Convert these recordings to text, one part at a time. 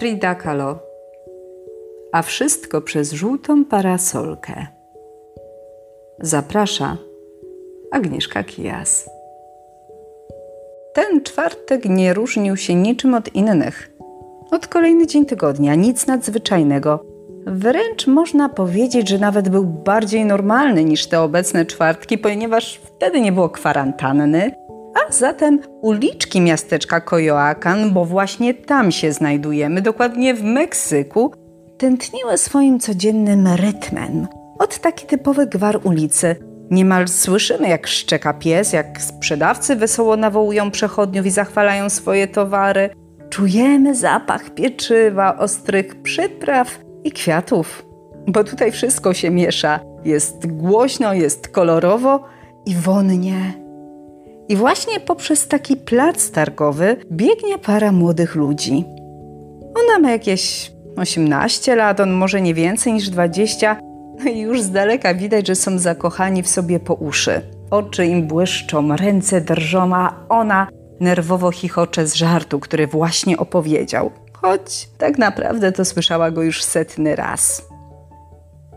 Frida Kahlo. A wszystko przez żółtą parasolkę. Zaprasza Agnieszka Kijas. Ten czwartek nie różnił się niczym od innych. Od kolejny dzień tygodnia, nic nadzwyczajnego. Wręcz można powiedzieć, że nawet był bardziej normalny niż te obecne czwartki, ponieważ wtedy nie było kwarantanny, a zatem uliczki miasteczka Coyoacan, bo właśnie tam się znajdujemy, dokładnie w Meksyku, tętniły swoim codziennym rytmem. Od taki typowy gwar ulicy. Niemal słyszymy, jak szczeka pies, jak sprzedawcy wesoło nawołują przechodniów i zachwalają swoje towary. Czujemy zapach pieczywa, ostrych przypraw i kwiatów, bo tutaj wszystko się miesza. Jest głośno, jest kolorowo i wonnie. I właśnie poprzez taki plac targowy biegnie para młodych ludzi. Ona ma jakieś 18 lat, on może nie więcej niż 20, no i już z daleka widać, że są zakochani w sobie po uszy. Oczy im błyszczą, ręce drżą, a ona nerwowo chichocze z żartu, który właśnie opowiedział. Choć tak naprawdę to słyszała go już setny raz.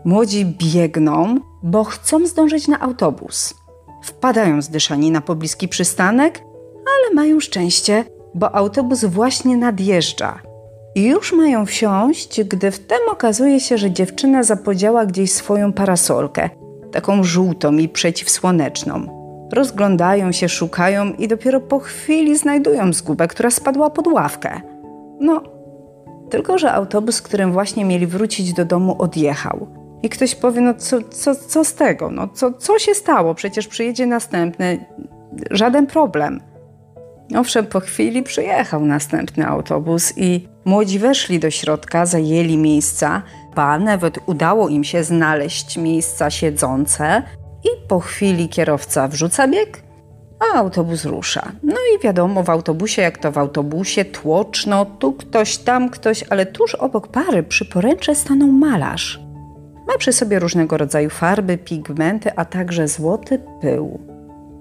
Młodzi biegną, bo chcą zdążyć na autobus. Wpadają zdyszani na pobliski przystanek, ale mają szczęście, bo autobus właśnie nadjeżdża. I już mają wsiąść, gdy wtem okazuje się, że dziewczyna zapodziała gdzieś swoją parasolkę, taką żółtą i przeciwsłoneczną. Rozglądają się, szukają i dopiero po chwili znajdują zgubę, która spadła pod ławkę. No, tylko że autobus, którym właśnie mieli wrócić do domu, odjechał. I ktoś powie, no co, co, co z tego? No co, co się stało? Przecież przyjedzie następny. Żaden problem. Owszem, po chwili przyjechał następny autobus i młodzi weszli do środka, zajęli miejsca, ba, nawet udało im się znaleźć miejsca siedzące i po chwili kierowca wrzuca bieg, a autobus rusza. No i wiadomo, w autobusie, jak to w autobusie, tłoczno, tu ktoś, tam ktoś, ale tuż obok pary przy poręcze stanął malarz. Ma przy sobie różnego rodzaju farby, pigmenty, a także złoty pył.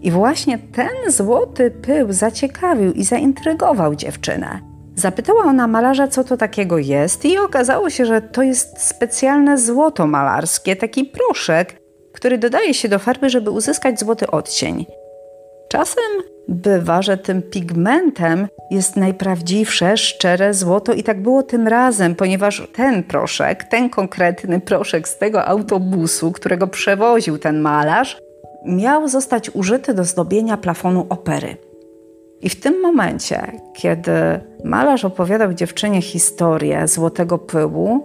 I właśnie ten złoty pył zaciekawił i zaintrygował dziewczynę. Zapytała ona malarza, co to takiego jest, i okazało się, że to jest specjalne złoto malarskie, taki proszek, który dodaje się do farby, żeby uzyskać złoty odcień. Czasem bywa, że tym pigmentem jest najprawdziwsze, szczere złoto i tak było tym razem, ponieważ ten proszek, ten konkretny proszek z tego autobusu, którego przewoził ten malarz, miał zostać użyty do zdobienia plafonu opery. I w tym momencie, kiedy malarz opowiadał dziewczynie historię złotego pyłu,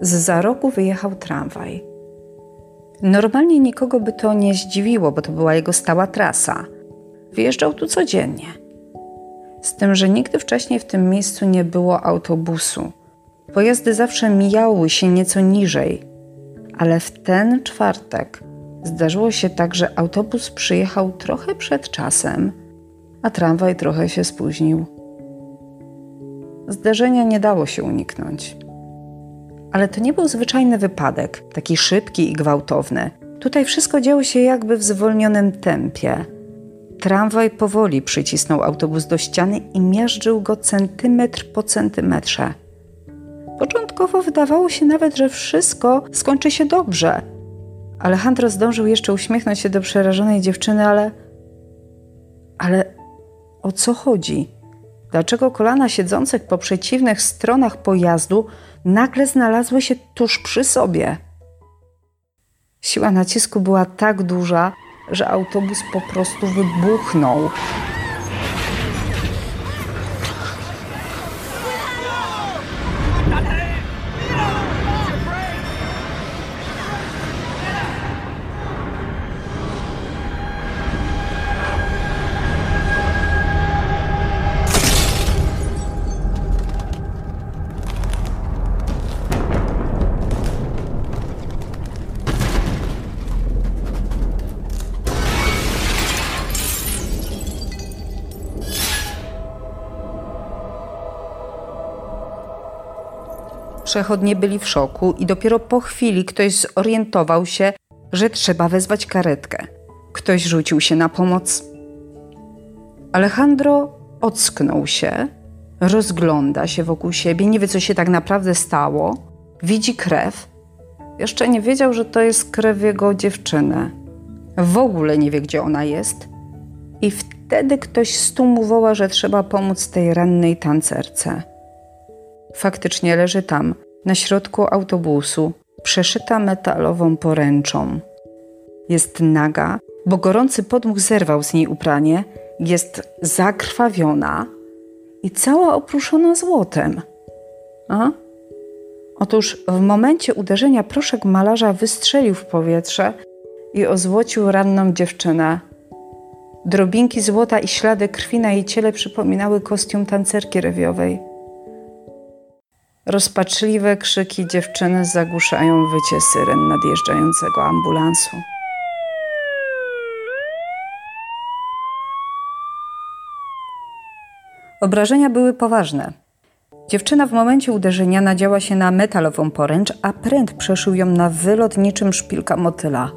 z za rogu wyjechał tramwaj. Normalnie nikogo by to nie zdziwiło, bo to była jego stała trasa. Wyjeżdżał tu codziennie. Z tym, że nigdy wcześniej w tym miejscu nie było autobusu. Pojazdy zawsze mijały się nieco niżej, ale w ten czwartek zdarzyło się tak, że autobus przyjechał trochę przed czasem, a tramwaj trochę się spóźnił. Zdarzenia nie dało się uniknąć. Ale to nie był zwyczajny wypadek, taki szybki i gwałtowny. Tutaj wszystko działo się jakby w zwolnionym tempie. Tramwaj powoli przycisnął autobus do ściany i miażdżył go centymetr po centymetrze. Początkowo wydawało się nawet, że wszystko skończy się dobrze. Alejandro zdążył jeszcze uśmiechnąć się do przerażonej dziewczyny, ale. Ale o co chodzi? Dlaczego kolana siedzących po przeciwnych stronach pojazdu nagle znalazły się tuż przy sobie? Siła nacisku była tak duża, że autobus po prostu wybuchnął. Przechodnie byli w szoku i dopiero po chwili ktoś zorientował się, że trzeba wezwać karetkę. Ktoś rzucił się na pomoc. Alejandro ocknął się, Rozgląda się wokół siebie, nie wie, co się tak naprawdę stało. Widzi krew. Jeszcze nie wiedział, że to jest krew jego dziewczyny. W ogóle nie wie, gdzie ona jest. I wtedy ktoś z tłumu woła, że trzeba pomóc tej rannej tancerce. Faktycznie leży tam, na środku autobusu, przeszyta metalową poręczą. Jest naga, bo gorący podmuch zerwał z niej upranie, jest zakrwawiona i cała opruszona złotem. A? Otóż w momencie uderzenia proszek malarza wystrzelił w powietrze i ozłocił ranną dziewczynę. Drobinki złota i ślady krwi na jej ciele przypominały kostium tancerki rewiowej. Rozpaczliwe krzyki dziewczyny zagłuszają wycie syren nadjeżdżającego ambulansu. Obrażenia były poważne. Dziewczyna w momencie uderzenia nadziała się na metalową poręcz, a pręt przeszył ją na wylot niczym szpilka motyla.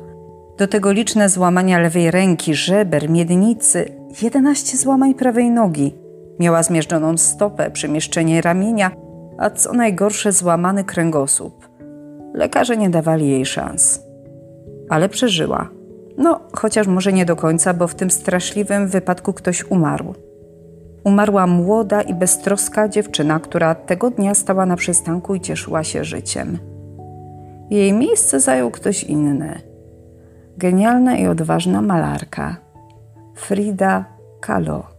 Do tego liczne złamania lewej ręki, żeber, miednicy, 11 złamań prawej nogi. Miała zmierzczoną stopę, przemieszczenie ramienia, a co najgorsze złamany kręgosłup. Lekarze nie dawali jej szans. Ale przeżyła. No, chociaż może nie do końca, bo w tym straszliwym wypadku ktoś umarł umarła młoda i beztroska dziewczyna, która tego dnia stała na przystanku i cieszyła się życiem. Jej miejsce zajął ktoś inny. Genialna i odważna malarka Frida Kahlo.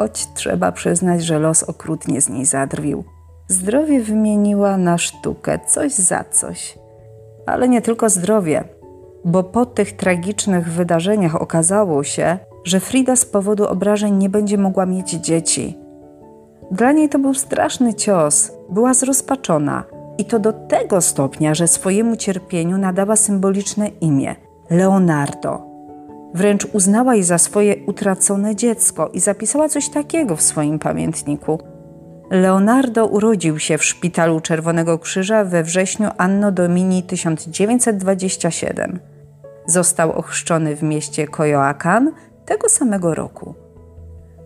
Choć trzeba przyznać, że los okrutnie z niej zadrwił. Zdrowie wymieniła na sztukę, coś za coś. Ale nie tylko zdrowie, bo po tych tragicznych wydarzeniach okazało się, że Frida z powodu obrażeń nie będzie mogła mieć dzieci. Dla niej to był straszny cios, była zrozpaczona i to do tego stopnia, że swojemu cierpieniu nadała symboliczne imię Leonardo. Wręcz uznała je za swoje utracone dziecko i zapisała coś takiego w swoim pamiętniku. Leonardo urodził się w szpitalu Czerwonego Krzyża we wrześniu Anno Domini 1927. Został ochrzczony w mieście Coyoacán tego samego roku.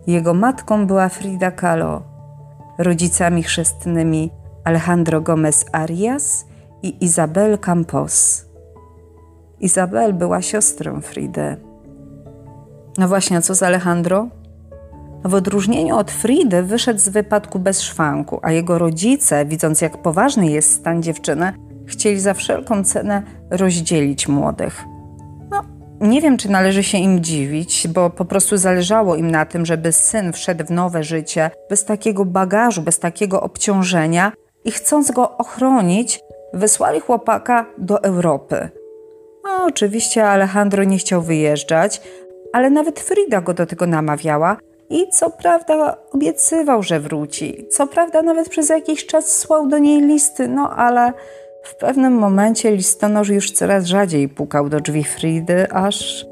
Jego matką była Frida Kahlo, rodzicami chrzestnymi Alejandro Gomez Arias i Isabel Campos. Isabel była siostrą Fridy. No właśnie, a co z Alejandro? W odróżnieniu od Fridy wyszedł z wypadku bez szwanku, a jego rodzice, widząc jak poważny jest stan dziewczyny, chcieli za wszelką cenę rozdzielić młodych. Nie wiem, czy należy się im dziwić, bo po prostu zależało im na tym, żeby syn wszedł w nowe życie bez takiego bagażu, bez takiego obciążenia i chcąc go ochronić, wysłali chłopaka do Europy. No, oczywiście Alejandro nie chciał wyjeżdżać, ale nawet Frida go do tego namawiała i co prawda obiecywał, że wróci. Co prawda nawet przez jakiś czas słał do niej listy, no ale w pewnym momencie listonosz już coraz rzadziej pukał do drzwi Fridy, aż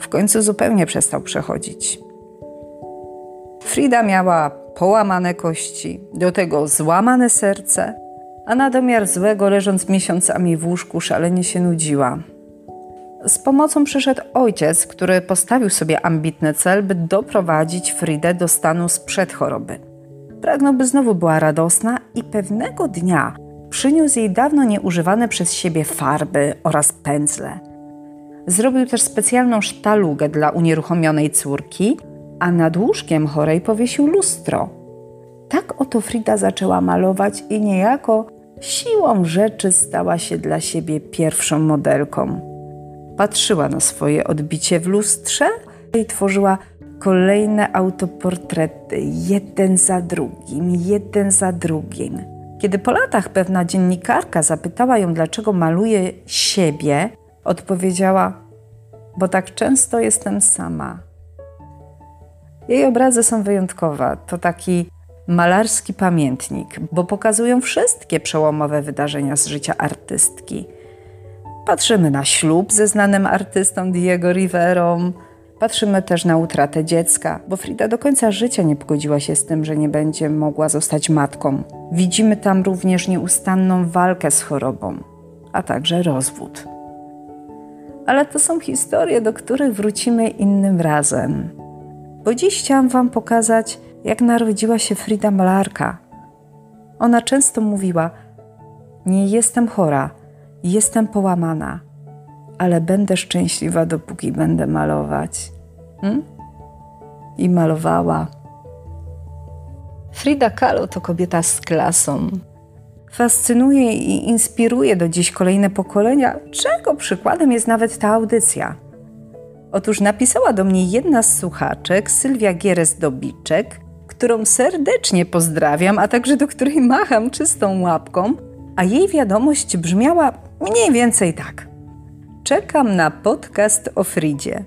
w końcu zupełnie przestał przechodzić. Frida miała połamane kości, do tego złamane serce, a na domiar złego, leżąc miesiącami w łóżku, szalenie się nudziła. Z pomocą przyszedł ojciec, który postawił sobie ambitny cel, by doprowadzić Fridę do stanu sprzed choroby. Pragnął, by znowu była radosna i pewnego dnia Przyniósł jej dawno nieużywane przez siebie farby oraz pędzle. Zrobił też specjalną sztalugę dla unieruchomionej córki, a nad łóżkiem chorej powiesił lustro. Tak oto Frida zaczęła malować i niejako siłą rzeczy stała się dla siebie pierwszą modelką. Patrzyła na swoje odbicie w lustrze i tworzyła kolejne autoportrety, jeden za drugim, jeden za drugim. Kiedy po latach pewna dziennikarka zapytała ją, dlaczego maluje siebie, odpowiedziała: Bo tak często jestem sama. Jej obrazy są wyjątkowe. To taki malarski pamiętnik, bo pokazują wszystkie przełomowe wydarzenia z życia artystki. Patrzymy na ślub ze znanym artystą Diego Riverą, Patrzymy też na utratę dziecka, bo Frida do końca życia nie pogodziła się z tym, że nie będzie mogła zostać matką. Widzimy tam również nieustanną walkę z chorobą, a także rozwód. Ale to są historie, do których wrócimy innym razem. Bo dziś chciałam Wam pokazać jak narodziła się Frida malarka. Ona często mówiła: Nie jestem chora, jestem połamana, ale będę szczęśliwa, dopóki będę malować. Hmm? I malowała. Frida Kahlo to kobieta z klasą. Fascynuje i inspiruje do dziś kolejne pokolenia, czego przykładem jest nawet ta audycja. Otóż napisała do mnie jedna z słuchaczek, Sylwia Gieres-Dobiczek, którą serdecznie pozdrawiam, a także do której macham czystą łapką, a jej wiadomość brzmiała mniej więcej tak. Czekam na podcast o Fridzie.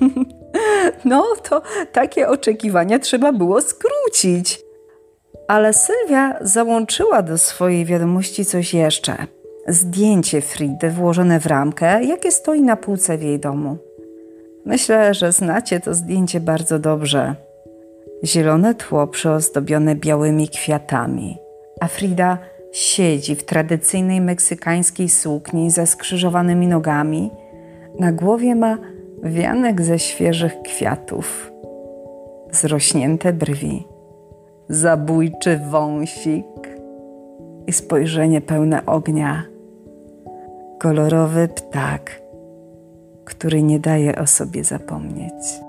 no to takie oczekiwania trzeba było skrócić. Ale Sylwia załączyła do swojej wiadomości coś jeszcze. Zdjęcie Fridy włożone w ramkę, jakie stoi na półce w jej domu. Myślę, że znacie to zdjęcie bardzo dobrze. Zielone tło przyozdobione białymi kwiatami, a Frida siedzi w tradycyjnej meksykańskiej sukni ze skrzyżowanymi nogami. Na głowie ma wianek ze świeżych kwiatów, zrośnięte brwi zabójczy wąsik i spojrzenie pełne ognia. Kolorowy ptak, który nie daje o sobie zapomnieć.